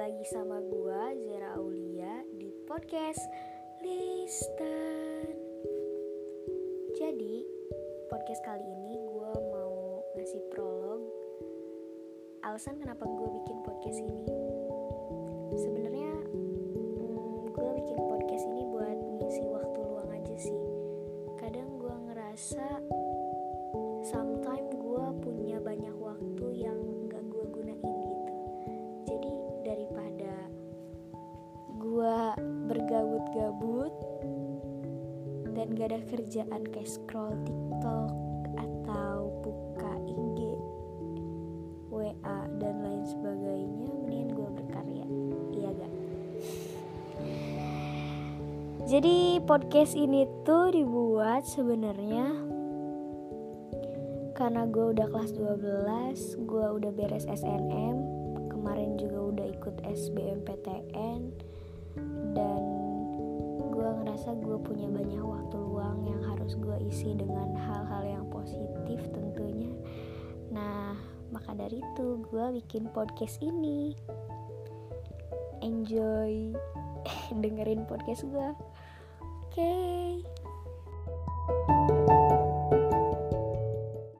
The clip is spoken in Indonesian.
lagi sama gua Zera Aulia di podcast Listen. Jadi, podcast kali ini gua mau ngasih prolog alasan kenapa gua bikin podcast ini. Sebenarnya hmm, gua bikin podcast ini buat ngisi waktu luang aja sih. Kadang gua ngerasa dan gak ada kerjaan kayak scroll TikTok atau buka IG, WA dan lain sebagainya, mendingan gue berkarya. Iya gak? Jadi podcast ini tuh dibuat sebenarnya karena gue udah kelas 12, gue udah beres SNM, kemarin juga udah ikut SBMPTN dan gue ngerasa gue punya harus gue isi dengan hal-hal yang positif tentunya. Nah maka dari itu gue bikin podcast ini. Enjoy. Dengerin podcast gue oke. okay.